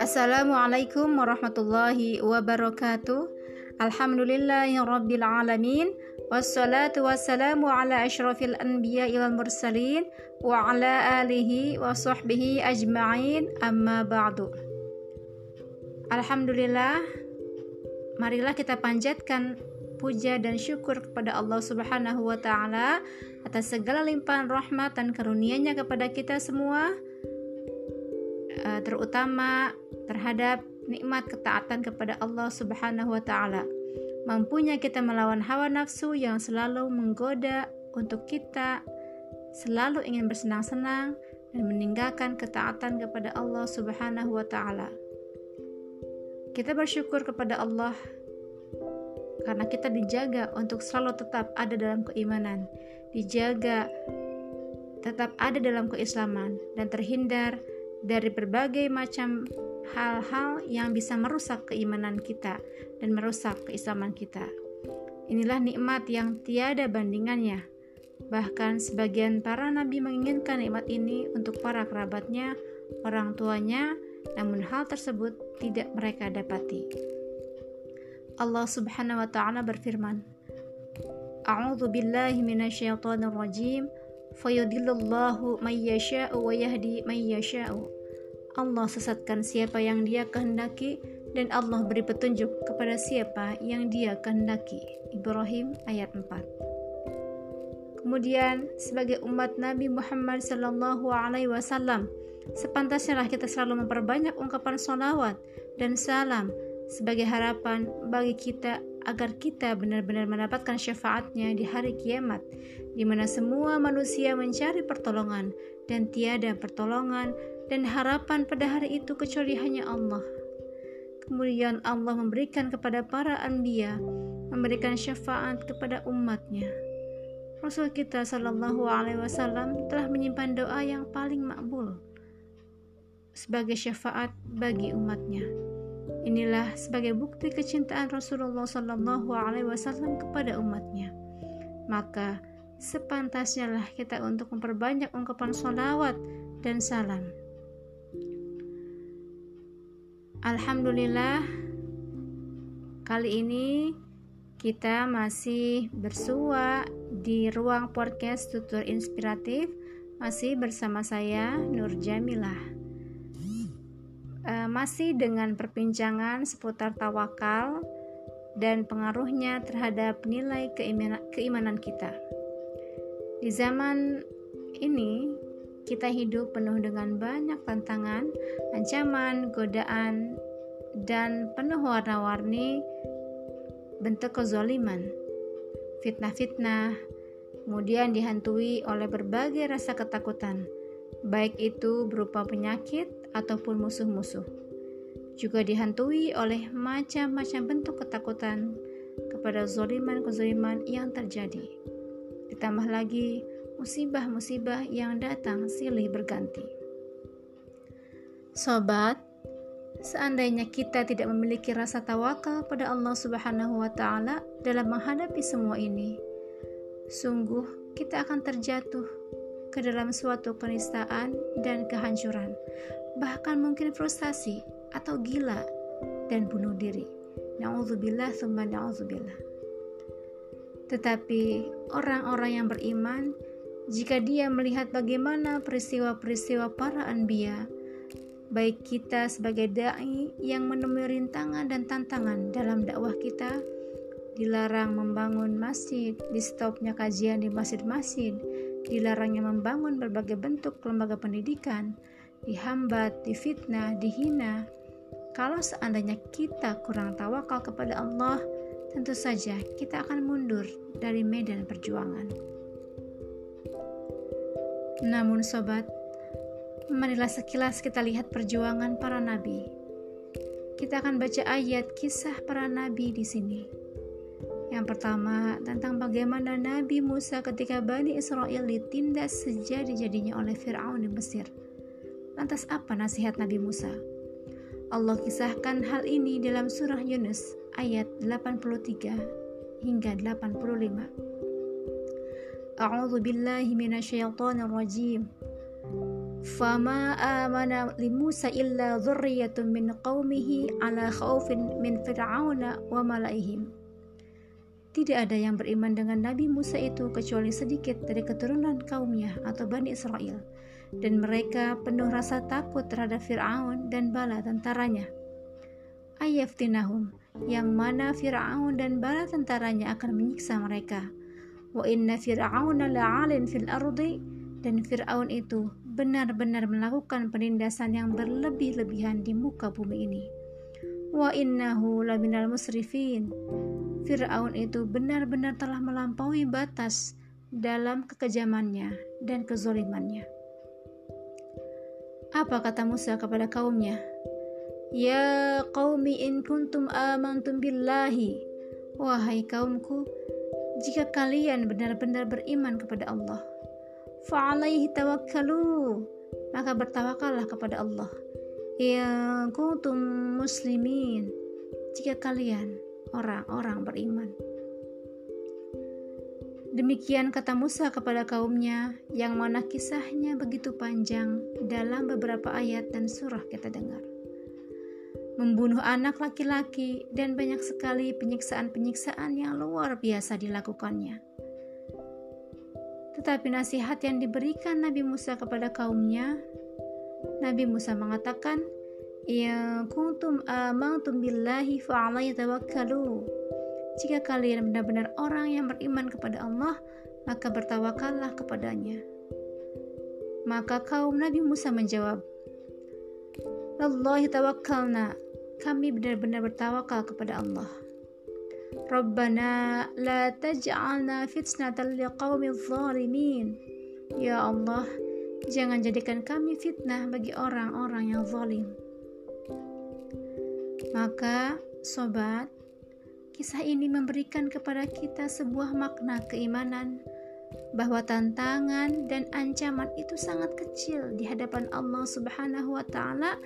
Assalamualaikum warahmatullahi wabarakatuh. Alhamdulillahirabbil alamin. Wassalatu wassalamu ala asyrafil anbiya wal mursalin wa ala alihi wa sahbihi ajma'in amma ba'du. Alhamdulillah, marilah kita panjatkan puja dan syukur kepada Allah Subhanahu wa taala atas segala limpahan rahmat dan karunia-Nya kepada kita semua eh, terutama terhadap nikmat ketaatan kepada Allah Subhanahu wa taala. Mampunya kita melawan hawa nafsu yang selalu menggoda untuk kita selalu ingin bersenang-senang dan meninggalkan ketaatan kepada Allah Subhanahu wa taala. Kita bersyukur kepada Allah karena kita dijaga untuk selalu tetap ada dalam keimanan, dijaga tetap ada dalam keislaman dan terhindar dari berbagai macam hal-hal yang bisa merusak keimanan kita dan merusak keislaman kita. Inilah nikmat yang tiada bandingannya. Bahkan sebagian para nabi menginginkan nikmat ini untuk para kerabatnya, orang tuanya, namun hal tersebut tidak mereka dapati. Allah Subhanahu wa taala berfirman, A'udzu billahi minasyaitonir rajim. Fayudillullahu may yasha'u wa yahdi may yasha'u. Allah sesatkan siapa yang dia kehendaki dan Allah beri petunjuk kepada siapa yang dia kehendaki. Ibrahim ayat 4. Kemudian sebagai umat Nabi Muhammad sallallahu alaihi wasallam, sepantasnya kita selalu memperbanyak ungkapan salawat dan salam sebagai harapan bagi kita agar kita benar-benar mendapatkan syafaatnya di hari kiamat, di mana semua manusia mencari pertolongan dan tiada pertolongan dan harapan pada hari itu kecuali hanya Allah. Kemudian Allah memberikan kepada para anbiya, memberikan syafaat kepada umatnya. Rasul kita Shallallahu Alaihi Wasallam telah menyimpan doa yang paling makbul sebagai syafaat bagi umatnya. Inilah sebagai bukti kecintaan Rasulullah Shallallahu Alaihi Wasallam kepada umatnya. Maka sepantasnya lah kita untuk memperbanyak ungkapan salawat dan salam Alhamdulillah, kali ini kita masih bersua di ruang podcast tutur inspiratif, masih bersama saya Nur Jamilah. Uh, masih dengan perbincangan seputar tawakal dan pengaruhnya terhadap nilai keimanan, keimanan kita. Di zaman ini, kita hidup penuh dengan banyak tantangan, ancaman, godaan, dan penuh warna-warni bentuk kezoliman, fitnah-fitnah, kemudian dihantui oleh berbagai rasa ketakutan, baik itu berupa penyakit ataupun musuh-musuh. Juga dihantui oleh macam-macam bentuk ketakutan kepada zoliman-kezoliman yang terjadi. Ditambah lagi musibah-musibah yang datang silih berganti. Sobat, seandainya kita tidak memiliki rasa tawakal pada Allah Subhanahu wa taala dalam menghadapi semua ini, sungguh kita akan terjatuh ke dalam suatu penistaan dan kehancuran, bahkan mungkin frustasi atau gila dan bunuh diri. Nauzubillah tsumma nauzubillah. Tetapi orang-orang yang beriman jika dia melihat bagaimana peristiwa-peristiwa para anbiya, baik kita sebagai dai yang menemui rintangan dan tantangan dalam dakwah kita, dilarang membangun masjid, di stopnya kajian di masjid-masjid, dilarangnya membangun berbagai bentuk lembaga pendidikan, dihambat, difitnah, dihina. Kalau seandainya kita kurang tawakal kepada Allah, tentu saja kita akan mundur dari medan perjuangan. Namun sobat, marilah sekilas kita lihat perjuangan para nabi. Kita akan baca ayat kisah para nabi di sini. Yang pertama, tentang bagaimana Nabi Musa ketika Bani Israel ditindas sejadi-jadinya oleh Fir'aun di Mesir. Lantas apa nasihat Nabi Musa? Allah kisahkan hal ini dalam surah Yunus ayat 83 hingga 85. A'udzu billahi minasyaitonir rajim. Fama amana li Musa illa dzurriyyatun min qaumihi ala khaufin min fir'auna wa malaihim. Tidak ada yang beriman dengan Nabi Musa itu kecuali sedikit dari keturunan kaumnya atau Bani Israel. Dan mereka penuh rasa takut terhadap Fir'aun dan bala tentaranya. Ayaftinahum, yang mana Fir'aun dan bala tentaranya akan menyiksa mereka. Wa inna Fir'auna la'alin fil ardi, dan Fir'aun itu benar-benar melakukan penindasan yang berlebih-lebihan di muka bumi ini. Wa innahu laminal musrifin, Fir'aun itu benar-benar telah melampaui batas dalam kekejamannya dan kezolimannya. Apa kata Musa kepada kaumnya? Ya qaumi in kuntum amantum billahi. Wahai kaumku, jika kalian benar-benar beriman kepada Allah, fa'alaihi tawakkalu, maka bertawakallah kepada Allah. Ya kuntum muslimin, jika kalian orang-orang beriman. Demikian kata Musa kepada kaumnya, yang mana kisahnya begitu panjang dalam beberapa ayat dan surah kita dengar. Membunuh anak laki-laki dan banyak sekali penyiksaan-penyiksaan yang luar biasa dilakukannya. Tetapi nasihat yang diberikan Nabi Musa kepada kaumnya, Nabi Musa mengatakan, Ya kuntum amantum billahi fa'alaihi tawakkalu. Jika kalian benar-benar orang yang beriman kepada Allah, maka bertawakallah kepadanya. Maka kaum Nabi Musa menjawab, Allahi tawakkalna, kami benar-benar bertawakal kepada Allah. Rabbana la taj'alna fitnatan liqaumil zalimin. Ya Allah, jangan jadikan kami fitnah bagi orang-orang yang zalim. Maka, sobat, kisah ini memberikan kepada kita sebuah makna keimanan bahwa tantangan dan ancaman itu sangat kecil di hadapan Allah Subhanahu wa taala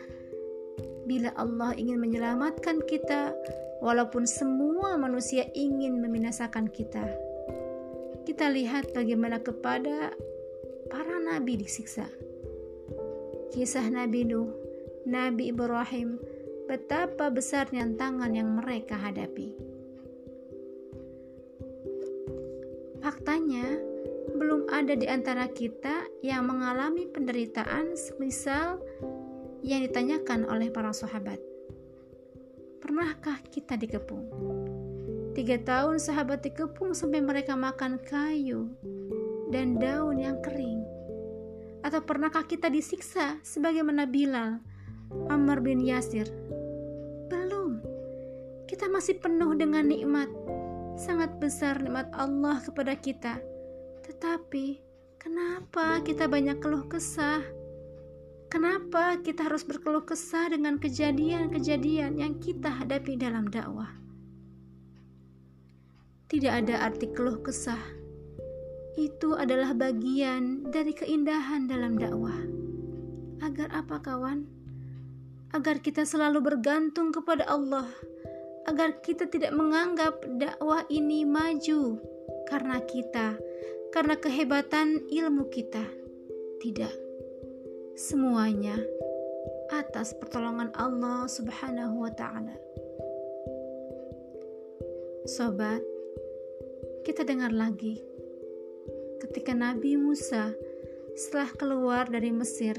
bila Allah ingin menyelamatkan kita walaupun semua manusia ingin membinasakan kita. Kita lihat bagaimana kepada nabi disiksa. Kisah Nabi Nuh, Nabi Ibrahim, betapa besarnya tantangan yang mereka hadapi. Faktanya, belum ada di antara kita yang mengalami penderitaan semisal yang ditanyakan oleh para sahabat. Pernahkah kita dikepung? Tiga tahun sahabat dikepung sampai mereka makan kayu dan daun yang kering. Atau pernahkah kita disiksa sebagaimana Bilal Ammar bin Yasir? Belum. Kita masih penuh dengan nikmat. Sangat besar nikmat Allah kepada kita. Tetapi, kenapa kita banyak keluh kesah? Kenapa kita harus berkeluh kesah dengan kejadian-kejadian yang kita hadapi dalam dakwah? Tidak ada arti keluh kesah. Itu adalah bagian dari keindahan dalam dakwah. Agar apa, kawan? agar kita selalu bergantung kepada Allah, agar kita tidak menganggap dakwah ini maju karena kita, karena kehebatan ilmu kita. Tidak, semuanya atas pertolongan Allah Subhanahu wa Ta'ala. Sobat, kita dengar lagi ketika Nabi Musa setelah keluar dari Mesir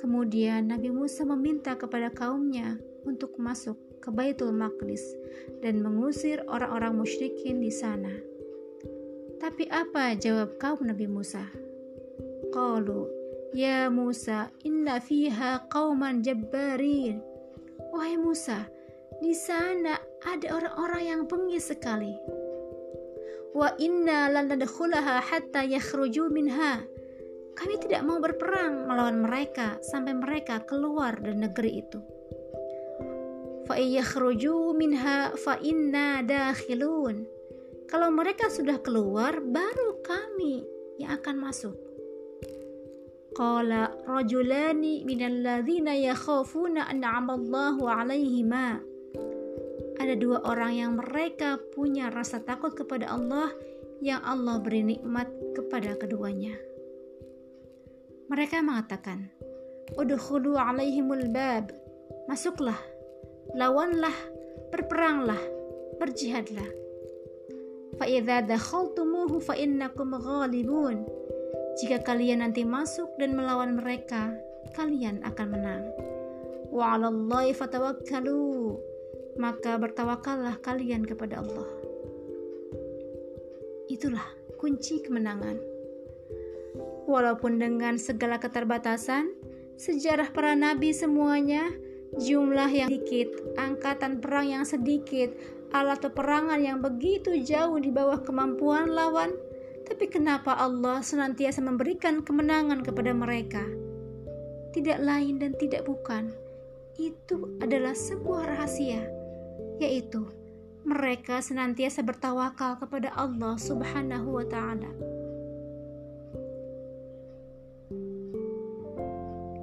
Kemudian Nabi Musa meminta kepada kaumnya untuk masuk ke Baitul Maqdis dan mengusir orang-orang musyrikin di sana. Tapi apa jawab kaum Nabi Musa? Qalu, Ya Musa, inna fiha qauman jabbarin. Wahai Musa, di sana ada orang-orang yang bengis sekali. Wa inna lan hatta yakhruju minha kami tidak mau berperang melawan mereka sampai mereka keluar dari negeri itu. Fa'iyakhruju minha fa'inna dakhilun. Kalau mereka sudah keluar, baru kami yang akan masuk. Qala rajulani minalladzina yakhafuna an'amallahu alaihima. Ada dua orang yang mereka punya rasa takut kepada Allah yang Allah beri nikmat kepada keduanya. Mereka mengatakan, Udkhulu alaihimul bab. Masuklah, lawanlah, berperanglah, berjihadlah. Fa'idha dakhaltumuhu fa'innakum ghalibun. Jika kalian nanti masuk dan melawan mereka, kalian akan menang. Wa 'alallahi fatawakkalu. Maka bertawakallah kalian kepada Allah. Itulah kunci kemenangan. Walaupun dengan segala keterbatasan, sejarah para nabi semuanya, jumlah yang sedikit, angkatan perang yang sedikit, alat peperangan yang begitu jauh di bawah kemampuan lawan, tapi kenapa Allah senantiasa memberikan kemenangan kepada mereka? Tidak lain dan tidak bukan, itu adalah sebuah rahasia, yaitu mereka senantiasa bertawakal kepada Allah Subhanahu wa Ta'ala.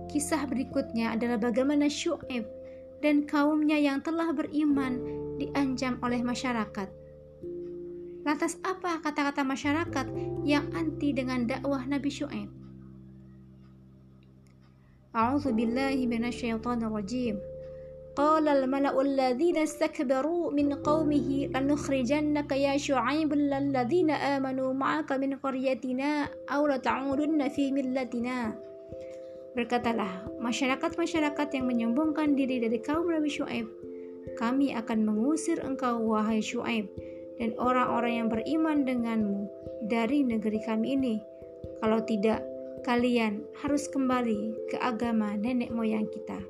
Kisah berikutnya adalah bagaimana Syu'ib dan kaumnya yang telah beriman diancam oleh masyarakat. Lantas apa kata-kata masyarakat yang anti dengan dakwah Nabi Syuaib? A'udzu billahi minasyaitonir rajim. قال الملأ الذين استكبروا من قومه لنخرجنك يا شعيب الذين آمنوا معك من قريتنا أو لتعودن في ملتنا Berkatalah masyarakat-masyarakat yang menyombongkan diri dari kaum Nabi Syuaib, kami akan mengusir engkau wahai Syuaib dan orang-orang yang beriman denganmu dari negeri kami ini. Kalau tidak, kalian harus kembali ke agama nenek moyang kita.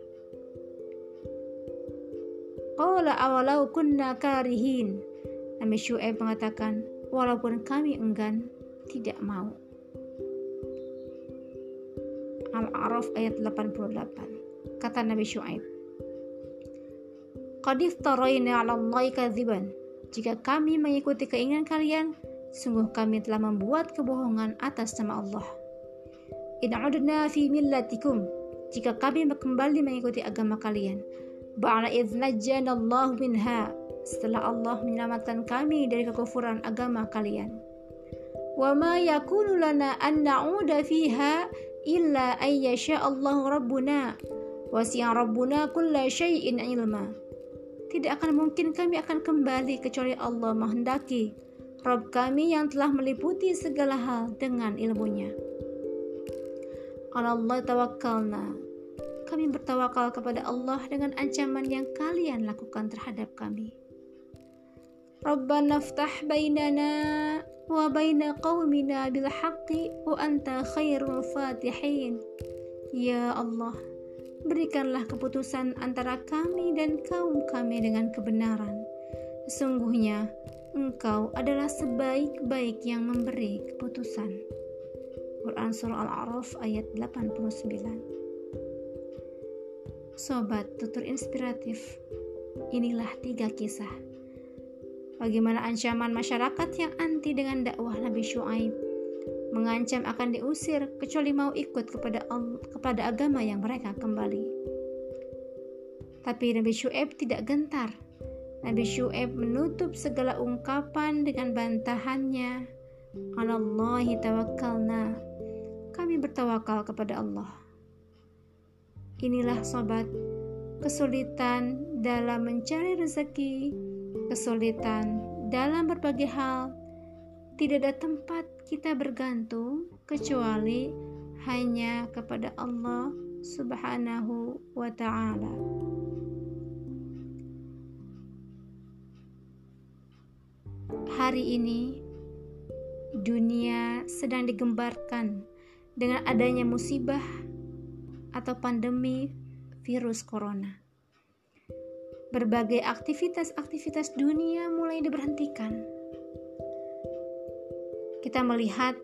Qala awalau kunna karihin. Nabi Syu'aib mengatakan, walaupun kami enggan, tidak mau. Al-A'raf ayat 88. Kata Nabi Syu'aib, Qadif tarayna 'ala Allahi kadziban jika kami mengikuti keinginan kalian, sungguh kami telah membuat kebohongan atas nama Allah. In fi millatikum, jika kami kembali mengikuti agama kalian, ba'ala idz Allah minha, setelah Allah menyelamatkan kami dari kekufuran agama kalian. Wa ma yakunu lana an na'uda fiha illa ayyasha Allah rabbuna wasi'a rabbuna kulla syai'in ilma tidak akan mungkin kami akan kembali kecuali Allah menghendaki Rob kami yang telah meliputi segala hal dengan ilmunya. Allah tawakkalna. Kami bertawakal kepada Allah dengan ancaman yang kalian lakukan terhadap kami. Rabbana ftah bainana wa baina qawmina bil haqqi wa anta khairul fatihin. Ya Allah, berikanlah keputusan antara kami dan kaum kami dengan kebenaran. Sesungguhnya, Engkau adalah sebaik-baik yang memberi keputusan. Quran Surah Al-A'raf ayat 89 Sobat tutur inspiratif, inilah tiga kisah. Bagaimana ancaman masyarakat yang anti dengan dakwah Nabi Shu'aib mengancam akan diusir kecuali mau ikut kepada kepada agama yang mereka kembali. Tapi Nabi Syuaib tidak gentar. Nabi Syuaib menutup segala ungkapan dengan bantahannya. Allahi tawakkalna. Kami bertawakal kepada Allah. Inilah sobat, kesulitan dalam mencari rezeki, kesulitan dalam berbagai hal, tidak ada tempat kita bergantung kecuali hanya kepada Allah Subhanahu wa taala. Hari ini dunia sedang digembarkan dengan adanya musibah atau pandemi virus corona. Berbagai aktivitas-aktivitas dunia mulai diberhentikan kita melihat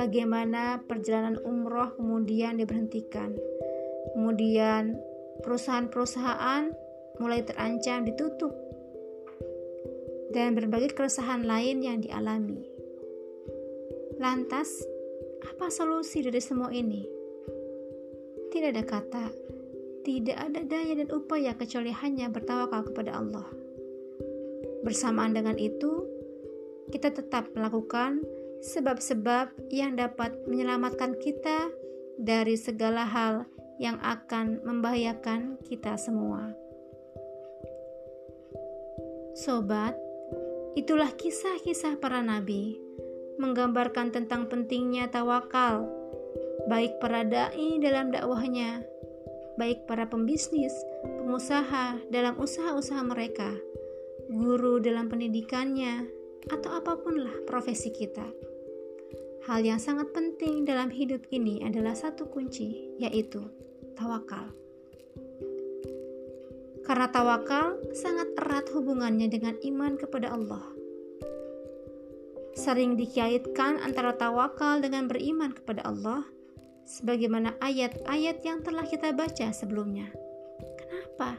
bagaimana perjalanan umroh kemudian diberhentikan. Kemudian perusahaan-perusahaan mulai terancam ditutup dan berbagai keresahan lain yang dialami. Lantas, apa solusi dari semua ini? Tidak ada kata, tidak ada daya dan upaya kecuali hanya bertawakal kepada Allah. Bersamaan dengan itu, kita tetap melakukan sebab-sebab yang dapat menyelamatkan kita dari segala hal yang akan membahayakan kita semua. Sobat, itulah kisah-kisah para nabi menggambarkan tentang pentingnya tawakal, baik para dai dalam dakwahnya, baik para pembisnis, pengusaha dalam usaha-usaha mereka, guru dalam pendidikannya, atau apapunlah profesi kita. Hal yang sangat penting dalam hidup ini adalah satu kunci, yaitu tawakal. Karena tawakal sangat erat hubungannya dengan iman kepada Allah. Sering dikaitkan antara tawakal dengan beriman kepada Allah, sebagaimana ayat-ayat yang telah kita baca sebelumnya. Kenapa?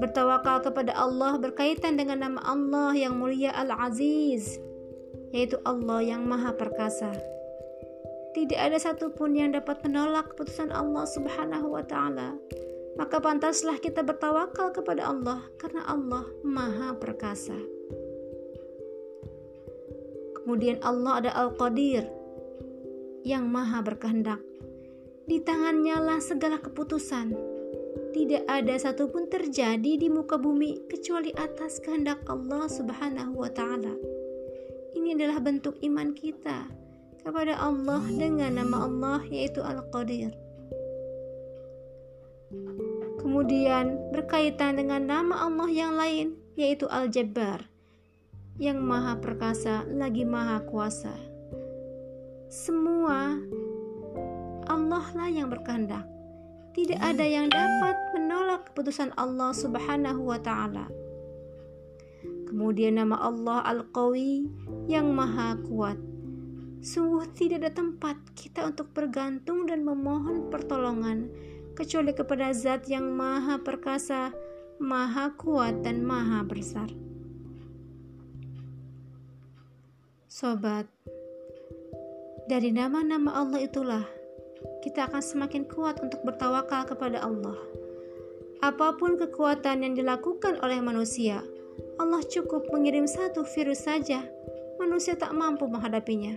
Bertawakal kepada Allah berkaitan dengan nama Allah yang mulia Al-Aziz, yaitu Allah yang Maha Perkasa. Tidak ada satupun yang dapat menolak keputusan Allah Subhanahu wa Ta'ala. Maka pantaslah kita bertawakal kepada Allah, karena Allah Maha Perkasa. Kemudian Allah ada Al-Qadir yang Maha Berkehendak. Di tangannya lah segala keputusan. Tidak ada satupun terjadi di muka bumi kecuali atas kehendak Allah Subhanahu wa Ta'ala. Ini adalah bentuk iman kita kepada Allah dengan nama Allah yaitu Al-Qadir. Kemudian berkaitan dengan nama Allah yang lain yaitu Al-Jabbar yang maha perkasa lagi maha kuasa. Semua Allah lah yang berkehendak. Tidak ada yang dapat menolak keputusan Allah Subhanahu wa taala. Kemudian nama Allah Al-Qawi yang maha kuat. Sungguh tidak ada tempat kita untuk bergantung dan memohon pertolongan kecuali kepada zat yang maha perkasa, maha kuat dan maha besar. Sobat, dari nama-nama Allah itulah kita akan semakin kuat untuk bertawakal kepada Allah. Apa pun kekuatan yang dilakukan oleh manusia, Allah cukup mengirim satu virus saja, manusia tak mampu menghadapinya.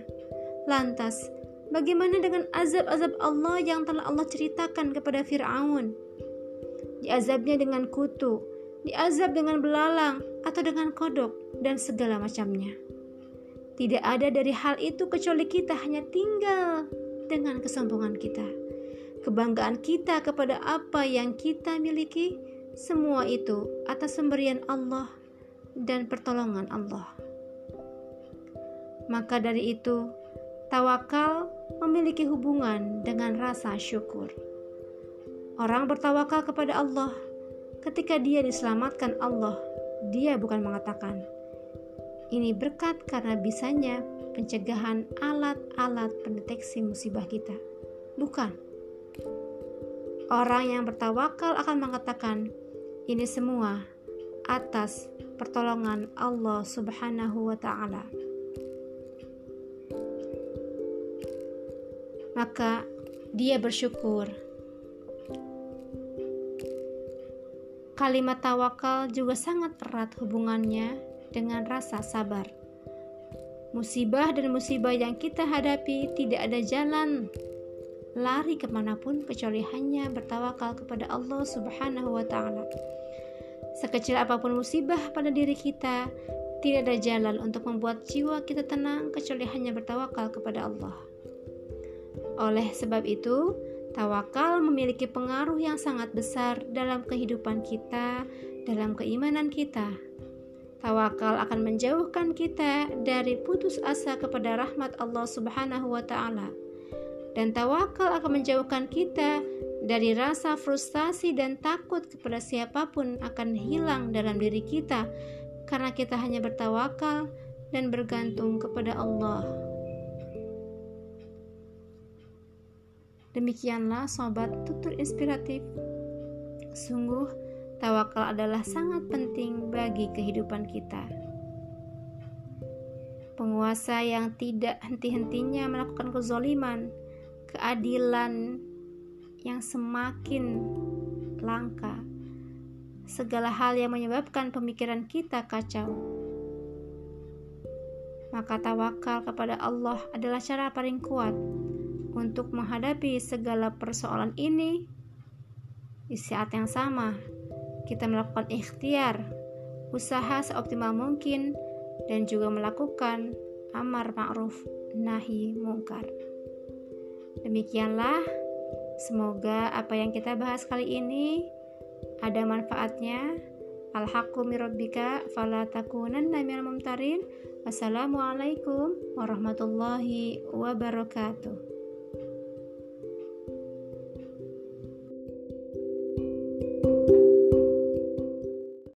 Lantas, bagaimana dengan azab-azab Allah yang telah Allah ceritakan kepada Fir'aun? Diazabnya dengan kutu, diazab dengan belalang, atau dengan kodok, dan segala macamnya. Tidak ada dari hal itu kecuali kita hanya tinggal dengan kesombongan kita. Kebanggaan kita kepada apa yang kita miliki, semua itu atas pemberian Allah dan pertolongan Allah. Maka dari itu, tawakal memiliki hubungan dengan rasa syukur. Orang bertawakal kepada Allah ketika dia diselamatkan Allah, dia bukan mengatakan, "Ini berkat karena bisanya pencegahan alat-alat pendeteksi musibah kita." Bukan. Orang yang bertawakal akan mengatakan, "Ini semua atas pertolongan Allah Subhanahu wa taala. Maka dia bersyukur. Kalimat tawakal juga sangat erat hubungannya dengan rasa sabar. Musibah dan musibah yang kita hadapi tidak ada jalan lari ke mana pun kecuali hanya bertawakal kepada Allah Subhanahu wa Ta'ala. Sekecil apa pun musibah pada diri kita, tidak ada jalan untuk membuat jiwa kita tenang kecuali hanya bertawakal kepada Allah. Oleh sebab itu, tawakal memiliki pengaruh yang sangat besar dalam kehidupan kita, dalam keimanan kita. Tawakal akan menjauhkan kita dari putus asa kepada rahmat Allah Subhanahu wa taala. Dan tawakal akan menjauhkan kita dari rasa frustasi dan takut kepada siapa pun akan hilang dalam diri kita karena kita hanya bertawakal dan bergantung kepada Allah. Demikianlah sobat tutur inspiratif. Sungguh tawakal adalah sangat penting bagi kehidupan kita. Penguasa yang tidak henti-hentinya melakukan kezoliman, keadilan yang semakin langka, segala hal yang menyebabkan pemikiran kita kacau. Maka tawakal kepada Allah adalah cara paling kuat untuk menghadapi segala persoalan ini di saat yang sama kita melakukan ikhtiar usaha seoptimal mungkin dan juga melakukan amar ma'ruf nahi mungkar demikianlah semoga apa yang kita bahas kali ini ada manfaatnya Al-haqqu mirabbika fala takunanna minal mumtarin. Wassalamualaikum warahmatullahi wabarakatuh.